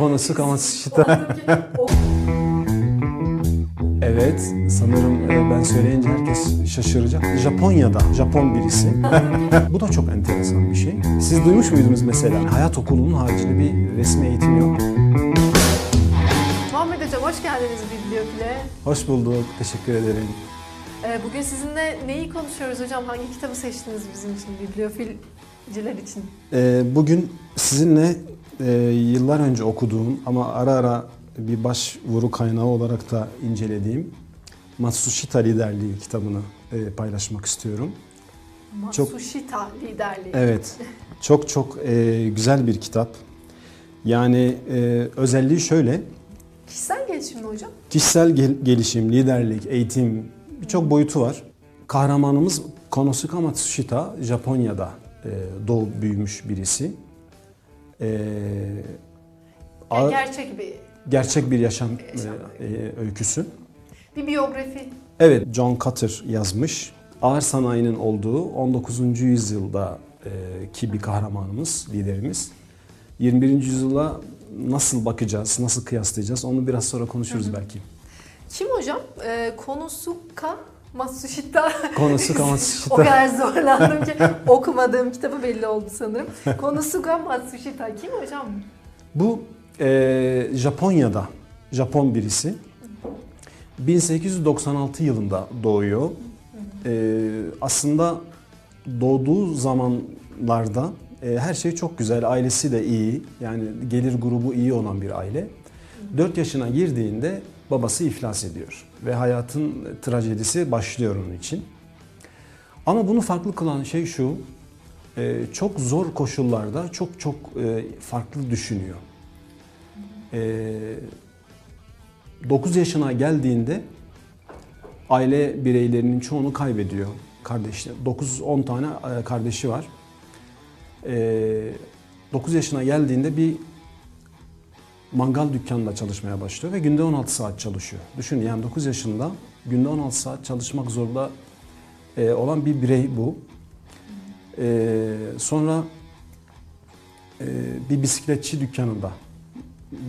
Konusu Kamatsushita. Evet, sanırım e, ben söyleyince herkes şaşıracak. Japonya'da, Japon birisi. Bu da çok enteresan bir şey. Siz duymuş muydunuz mesela? Hayat okulunun haricinde bir resmi eğitim yok. Muhammed Hocam hoş geldiniz Bibliofil'e. Hoş bulduk, teşekkür ederim. Ee, bugün sizinle neyi konuşuyoruz hocam? Hangi kitabı seçtiniz bizim için, bibliofilciler için? E, Bugün sizinle e, yıllar önce okuduğum ama ara ara bir başvuru kaynağı olarak da incelediğim Matsushita Liderliği kitabını e, paylaşmak istiyorum. Çok- Matsushita liderliği. Evet, çok çok e, güzel bir kitap. Yani e, özelliği şöyle, Kişisel gelişim mi hocam? kişisel gel- gelişim, liderlik, eğitim birçok boyutu var. Kahramanımız Konosuke Matsushita, Japonya'da e, doğup büyümüş birisi. E, Yani ağır- gerçek bir, gerçek bir yaşam Yaşam e, e, öyküsü. bir biyografi. Evet, John Cutter yazmış. Ağır sanayinin olduğu 19. yüzyılda e, ki bir kahramanımız, liderimiz. 21. yüzyıla nasıl bakacağız, nasıl kıyaslayacağız onu biraz sonra konuşuruz belki. Kim hocam? Ee, Konosuka Matsushita. Konusu o Kamatsushita. kadar zorlandım ki okumadığım kitabı belli oldu sanırım. Konosuka Matsushita kim hocam? Bu e, Japonya'da, Japon birisi. 1896 yılında doğuyor. E, aslında doğduğu zamanlarda e, her şey çok güzel, ailesi de iyi. Yani gelir grubu iyi olan bir aile. 4 yaşına girdiğinde babası iflas ediyor ve hayatın trajedisi başlıyor onun için. Ama bunu farklı kılan şey şu, e, çok zor koşullarda çok çok e, farklı düşünüyor. E, 9 yaşına geldiğinde aile bireylerinin çoğunu kaybediyor. Kardeşler 9-10 tane e, kardeşi var. E, 9 yaşına geldiğinde bir mangal dükkanında çalışmaya başlıyor ve günde 16 saat çalışıyor. Düşünün yani 9 yaşında günde 16 saat çalışmak zorunda e, olan bir birey bu. E, sonra e, bir bisikletçi dükkanında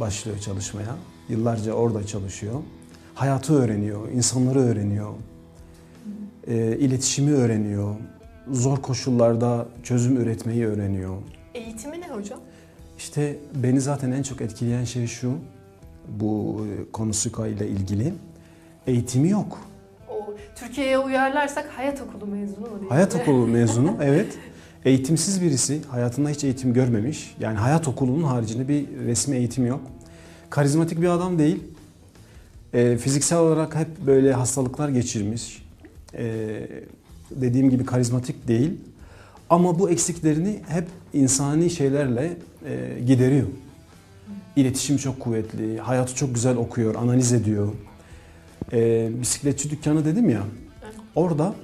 başlıyor çalışmaya. Yıllarca orada çalışıyor. Hayatı öğreniyor, insanları öğreniyor, e, iletişimi öğreniyor, zor koşullarda çözüm üretmeyi öğreniyor. Eğitimi ne hocam? İşte beni zaten en çok etkileyen şey şu, bu e, Konosuke ile ilgili. Eğitimi yok. Türkiye'ye uyarlarsak hayat okulu mezunu mu Hayat okulu mezunu, evet. Eğitimsiz birisi, hayatında hiç eğitim görmemiş. Yani hayat okulunun haricinde bir resmi eğitim yok. Karizmatik bir adam değil. Ee, fiziksel olarak hep böyle hastalıklar geçirmiş. Ee, dediğim gibi karizmatik değil. Ama bu eksiklerini hep insani şeylerle e, gideriyor. İletişim çok kuvvetli, hayatı çok güzel okuyor, analiz ediyor. Ee, bisikletçi dükkanı dedim ya, orada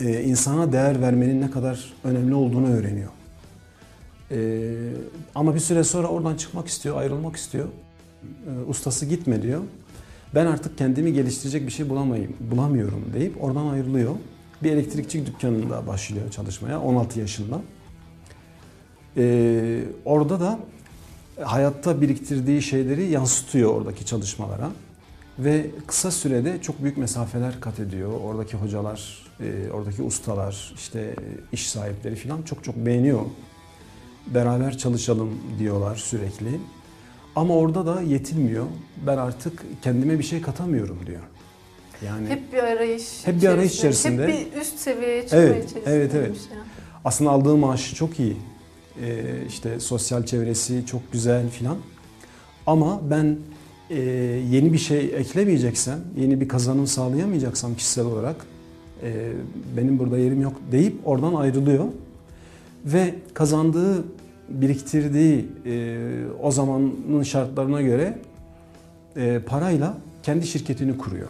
e, insana değer vermenin ne kadar önemli olduğunu öğreniyor. E, ama bir süre sonra oradan çıkmak istiyor, ayrılmak istiyor. E, ustası gitme diyor. Ben artık kendimi geliştirecek bir şey bulamayayım, bulamıyorum deyip oradan ayrılıyor. Bir elektrikçi dükkanında başlıyor çalışmaya 16 yaşında. E, orada da hayatta biriktirdiği şeyleri yansıtıyor oradaki çalışmalara. Ve kısa sürede çok büyük mesafeler kat ediyor. Oradaki hocalar, e, oradaki ustalar, işte e, iş sahipleri falan çok çok beğeniyor. Beraber çalışalım diyorlar sürekli. Ama orada da yetinmiyor. Ben artık kendime bir şey katamıyorum diyor. Yani Hep bir arayış Hep bir arayış içerisinde. Hep bir üst seviyeye çıkma Evet, içerisinde. evet, evet. aslında aldığı maaşı çok iyi. E, işte sosyal çevresi çok güzel filan. Ama ben e, yeni bir şey eklemeyeceksem, yeni bir kazanım sağlayamayacaksam kişisel olarak e, benim burada yerim yok deyip oradan ayrılıyor. Ve kazandığı, biriktirdiği e, o zamanın şartlarına göre e, parayla kendi şirketini kuruyor.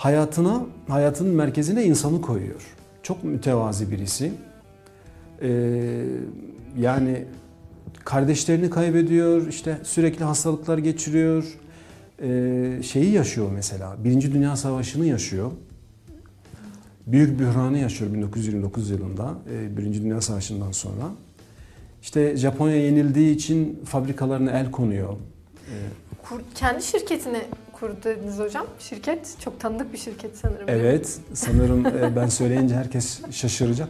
Hayatına, hayatının merkezine insanı koyuyor. Çok mütevazi birisi. Ee, yani kardeşlerini kaybediyor, işte sürekli hastalıklar geçiriyor. Ee, şeyi yaşıyor mesela, Birinci Dünya Savaşı'nı yaşıyor. Büyük bühranı yaşıyor 1929 yılında, e, Birinci Dünya Savaşı'ndan sonra. İşte Japonya yenildiği için fabrikalarına el konuyor. Ee, kendi şirketini kurdu dediniz hocam. Şirket çok tanıdık bir şirket sanırım. Evet, sanırım e, ben söyleyince herkes şaşıracak.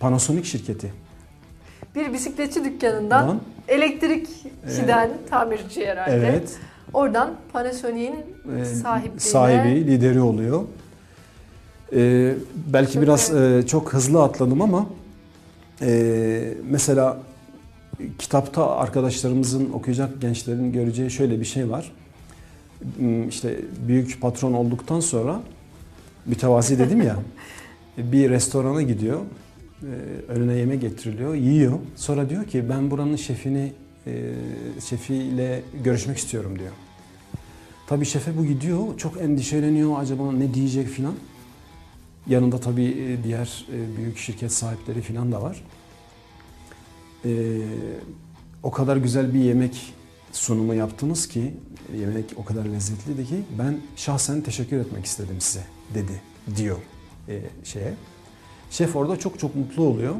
Panasonic şirketi. Bir bisikletçi dükkanından Lan, elektrikçiden tamirci herhalde. Evet. Oradan Panasonic'in e, sahipliğine sahibi, lideri oluyor. E, belki Çok biraz e, çok hızlı atladım ama e, mesela kitapta arkadaşlarımızın okuyacak gençlerin göreceği şöyle bir şey var. İşte büyük patron olduktan sonra mütevazi dedim ya bir restorana gidiyor. e, Önüne yemek getiriliyor, yiyor. Sonra diyor ki ben buranın şefini e, şefiyle görüşmek istiyorum diyor. Tabii şefe bu gidiyor, çok endişeleniyor acaba ne diyecek filan. Yanında tabii e, diğer büyük şirket sahipleri filan da var. O kadar güzel bir yemek sunumu yaptınız ki, yemek o kadar lezzetliydi ki ben şahsen teşekkür etmek istedim size dedi diyor e, şeye. Şef orada çok çok mutlu oluyor.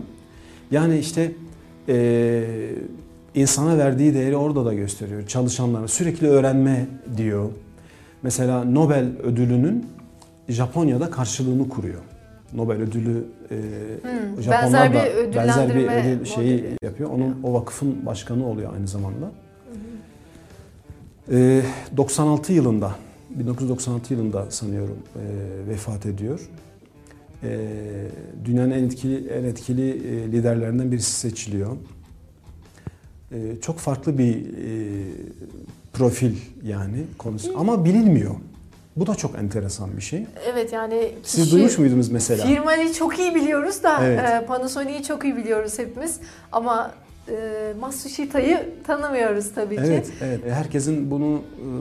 Yani işte e, insana verdiği değeri orada da gösteriyor. Çalışanlara sürekli öğrenme diyor. Mesela Nobel ödülünün Japonya'da karşılığını kuruyor. Nobel ödülü e, Hmm, Japonlar benzer bir da benzer bir ödül şeyi modeli. yapıyor. Onun o vakıfın başkanı oluyor aynı zamanda. E, 96 yılında 1996 yılında sanıyorum e, vefat ediyor. E, dünyanın en etkili en etkili e, liderlerinden birisi seçiliyor. E, çok farklı bir e, profil yani konusu ama bilinmiyor. Bu da çok enteresan bir şey. Evet yani Siz kişi- duymuş muydunuz mesela? Firmayı çok iyi biliyoruz da Evet. e, Panasonic'i çok iyi biliyoruz hepimiz ama e, Matsushita'yı tanımıyoruz tabii ki. Evet, evet. Herkesin bunu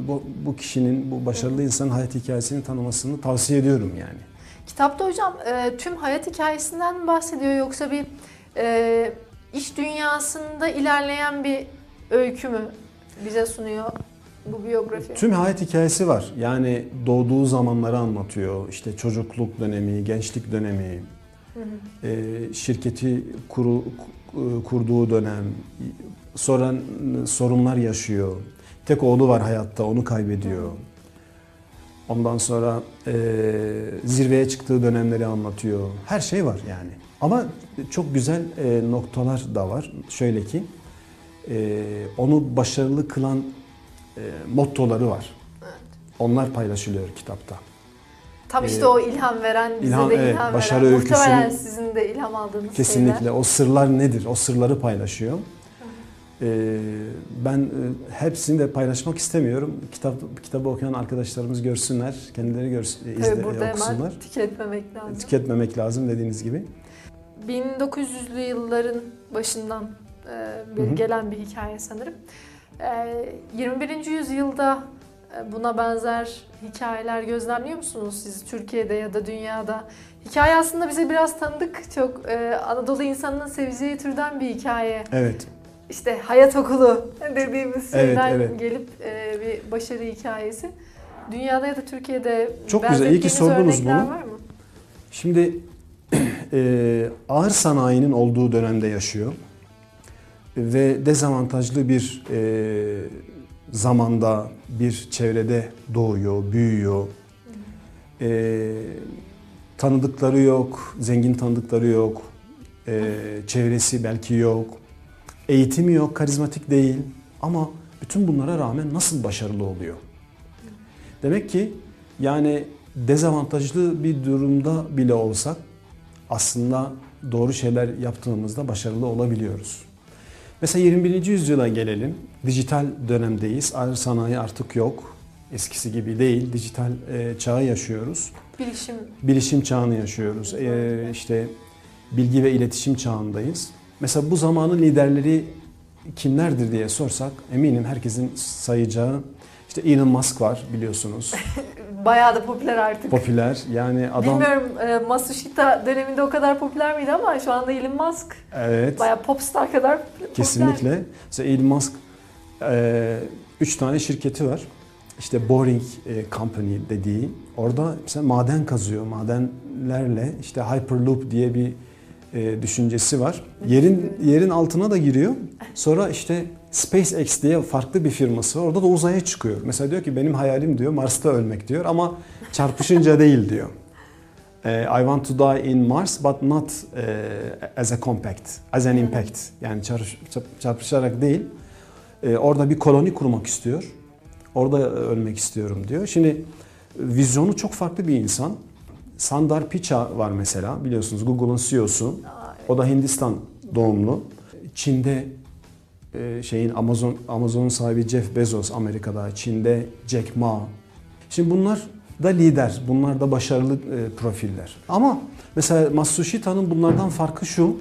e, bu, bu kişinin, bu başarılı insanın hayat hikayesini tanımasını tavsiye ediyorum yani. Kitapta hocam e, tüm hayat hikayesinden mi bahsediyor yoksa bir e, iş dünyasında ilerleyen bir öykü mü bize sunuyor bu biyografi? Tüm hayat hikayesi var. Yani doğduğu zamanları anlatıyor. İşte çocukluk dönemi, gençlik dönemi, Hı hı. e, şirketi kuru, ku- kurduğu dönem, sonra sorunlar yaşıyor. Tek oğlu var hayatta, onu kaybediyor. Ondan sonra e, zirveye çıktığı dönemleri anlatıyor. Her şey var yani. Ama çok güzel e, noktalar da var. Şöyle ki, e, onu başarılı kılan e, mottoları var. Onlar paylaşılıyor kitapta. Tam işte Ee, o ilham veren, bize ilham- de evet, ilham başarı veren. öyküsünü- Muhtemelen sizin de ilham aldığınız Kesinlikle. şeyler. O sırlar nedir? O sırları paylaşıyor. Ee, ben e, hepsini de paylaşmak istemiyorum. Kitap kitabı okuyan arkadaşlarımız görsünler, kendileri görsün, Tabii izle, burada okusunlar. hemen tüketmemek lazım. Tüketmemek lazım dediğiniz gibi. 1900'lü yılların başından e, bir Hı hı. gelen bir hikaye sanırım. E, 21. yüzyılda e, buna benzer hikayeler gözlemliyor musunuz siz Türkiye'de ya da dünyada? Hikaye aslında bize biraz tanıdık. Çok e, Anadolu insanının seveceği türden bir hikaye. Evet. İşte hayat okulu dediğimiz Evet, şeyden evet. gelip e, bir başarı hikayesi. Dünyada ya da Türkiye'de Çok güzel, iyi ki sordunuz bunu. var mı? Şimdi e, ağır sanayinin olduğu dönemde yaşıyor ve dezavantajlı bir e, zamanda bir çevrede doğuyor, büyüyor. E, tanıdıkları yok, zengin tanıdıkları yok, e, çevresi belki yok, eğitimi yok, karizmatik değil ama bütün bunlara rağmen nasıl başarılı oluyor? Demek ki yani dezavantajlı bir durumda bile olsak aslında doğru şeyler yaptığımızda başarılı olabiliyoruz. Mesela 21. yüzyıla gelelim. Dijital dönemdeyiz. Ağır sanayi artık yok. Eskisi gibi değil. Dijital e, çağı yaşıyoruz. Bilişim Bilişim çağını yaşıyoruz. E, işte bilgi ve iletişim çağındayız. Mesela bu zamanın liderleri kimlerdir diye sorsak eminim herkesin sayacağı işte Elon Musk var biliyorsunuz. bayağı da popüler artık. Popüler. Yani adam Bilmiyorum e, Matsushita döneminde o kadar popüler miydi ama şu anda Elon Musk evet. bayağı popstar kadar popüler. Kesinlikle. Mesela Elon Musk e, üç tane şirketi var. İşte Boring e, Company dediği. Orada mesela maden kazıyor. Madenlerle işte Hyperloop diye bir e, düşüncesi var. Yerin yerin altına da giriyor. Sonra işte SpaceX diye farklı bir firması var. Orada da uzaya çıkıyor. Mesela diyor ki benim hayalim diyor Mars'ta ölmek diyor ama çarpışınca değil diyor. E, I want to die in Mars but not e, as a compact, as an impact. Yani çarpış- çarp- çarpışarak değil. E, orada bir koloni kurmak istiyor. Orada ölmek istiyorum diyor. Şimdi vizyonu çok farklı bir insan. Sundar Pichai var mesela biliyorsunuz Google'un CEO'su. O da Hindistan doğumlu. Çin'de şeyin Amazon Amazon'un sahibi Jeff Bezos Amerika'da, Çin'de Jack Ma. Şimdi bunlar da lider, bunlar da başarılı e, profiller. Ama mesela Matsushita'nın bunlardan farkı şu.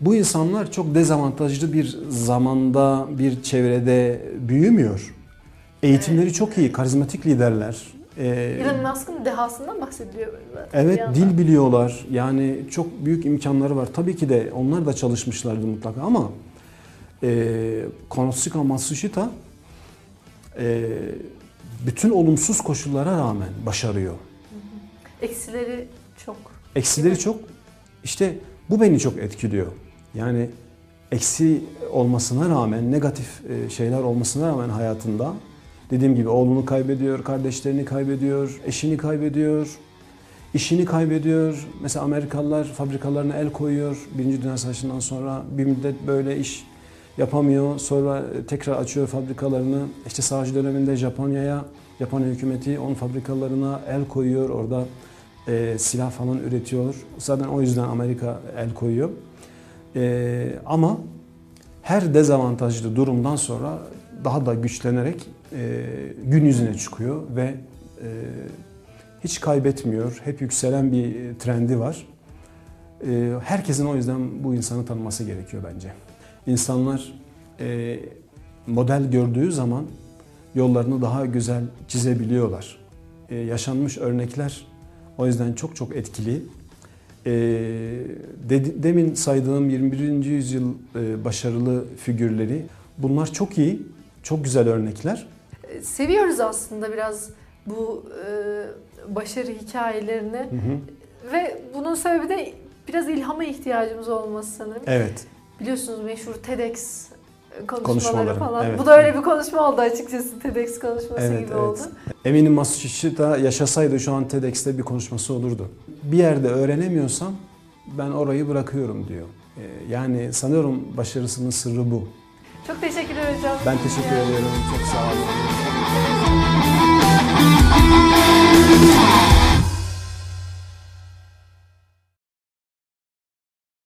Bu insanlar çok dezavantajlı bir zamanda, bir çevrede büyümüyor. Eğitimleri çok iyi, karizmatik liderler. E, Elon Musk'ın dehasından bahsediliyor zaten. Evet dil biliyorlar. Yani çok büyük imkanları var. Tabii ki de onlar da çalışmışlardı mutlaka ama e, Konosuke Matsushita e, bütün olumsuz koşullara rağmen başarıyor. Eksileri çok. Eksileri çok. İşte bu beni çok etkiliyor. Yani eksi olmasına rağmen, negatif e, şeyler olmasına rağmen hayatında dediğim gibi oğlunu kaybediyor, kardeşlerini kaybediyor, eşini kaybediyor, işini kaybediyor. Mesela Amerikalılar fabrikalarına el koyuyor. Birinci Dünya Savaşı'ndan sonra bir müddet böyle iş yapamıyor. Sonra tekrar açıyor fabrikalarını. İşte savaş döneminde Japonya'ya, Japonya hükümeti onun fabrikalarına el koyuyor. Orada e, silah falan üretiyor. Zaten o yüzden Amerika el koyuyor. E, ama her dezavantajlı durumdan sonra daha da güçlenerek e, gün yüzüne çıkıyor ve e, hiç kaybetmiyor. Hep yükselen bir trendi var. E, herkesin o yüzden bu insanı tanıması gerekiyor bence. İnsanlar e, model gördüğü zaman yollarını daha güzel çizebiliyorlar. E, yaşanmış örnekler o yüzden çok çok etkili. E, dedi- demin saydığım 21. yüzyıl e, başarılı figürleri bunlar çok iyi, çok güzel örnekler. E, Seviyoruz aslında biraz bu e, başarı hikayelerini Hı hı. ve bunun sebebi de biraz ilhama ihtiyacımız olması sanırım. Evet. Biliyorsunuz meşhur TEDx konuşmaları Konuşmaları, falan. evet. Bu da öyle bir konuşma oldu açıkçası TEDx konuşması Evet, gibi evet. oldu. Eminim Matsushita yaşasaydı şu an TEDx'te bir konuşması olurdu. Bir yerde öğrenemiyorsam ben orayı bırakıyorum diyor. E, Yani sanıyorum başarısının sırrı bu. Çok teşekkür ederim hocam. Ben teşekkür ediyorum. Çok sağ olun.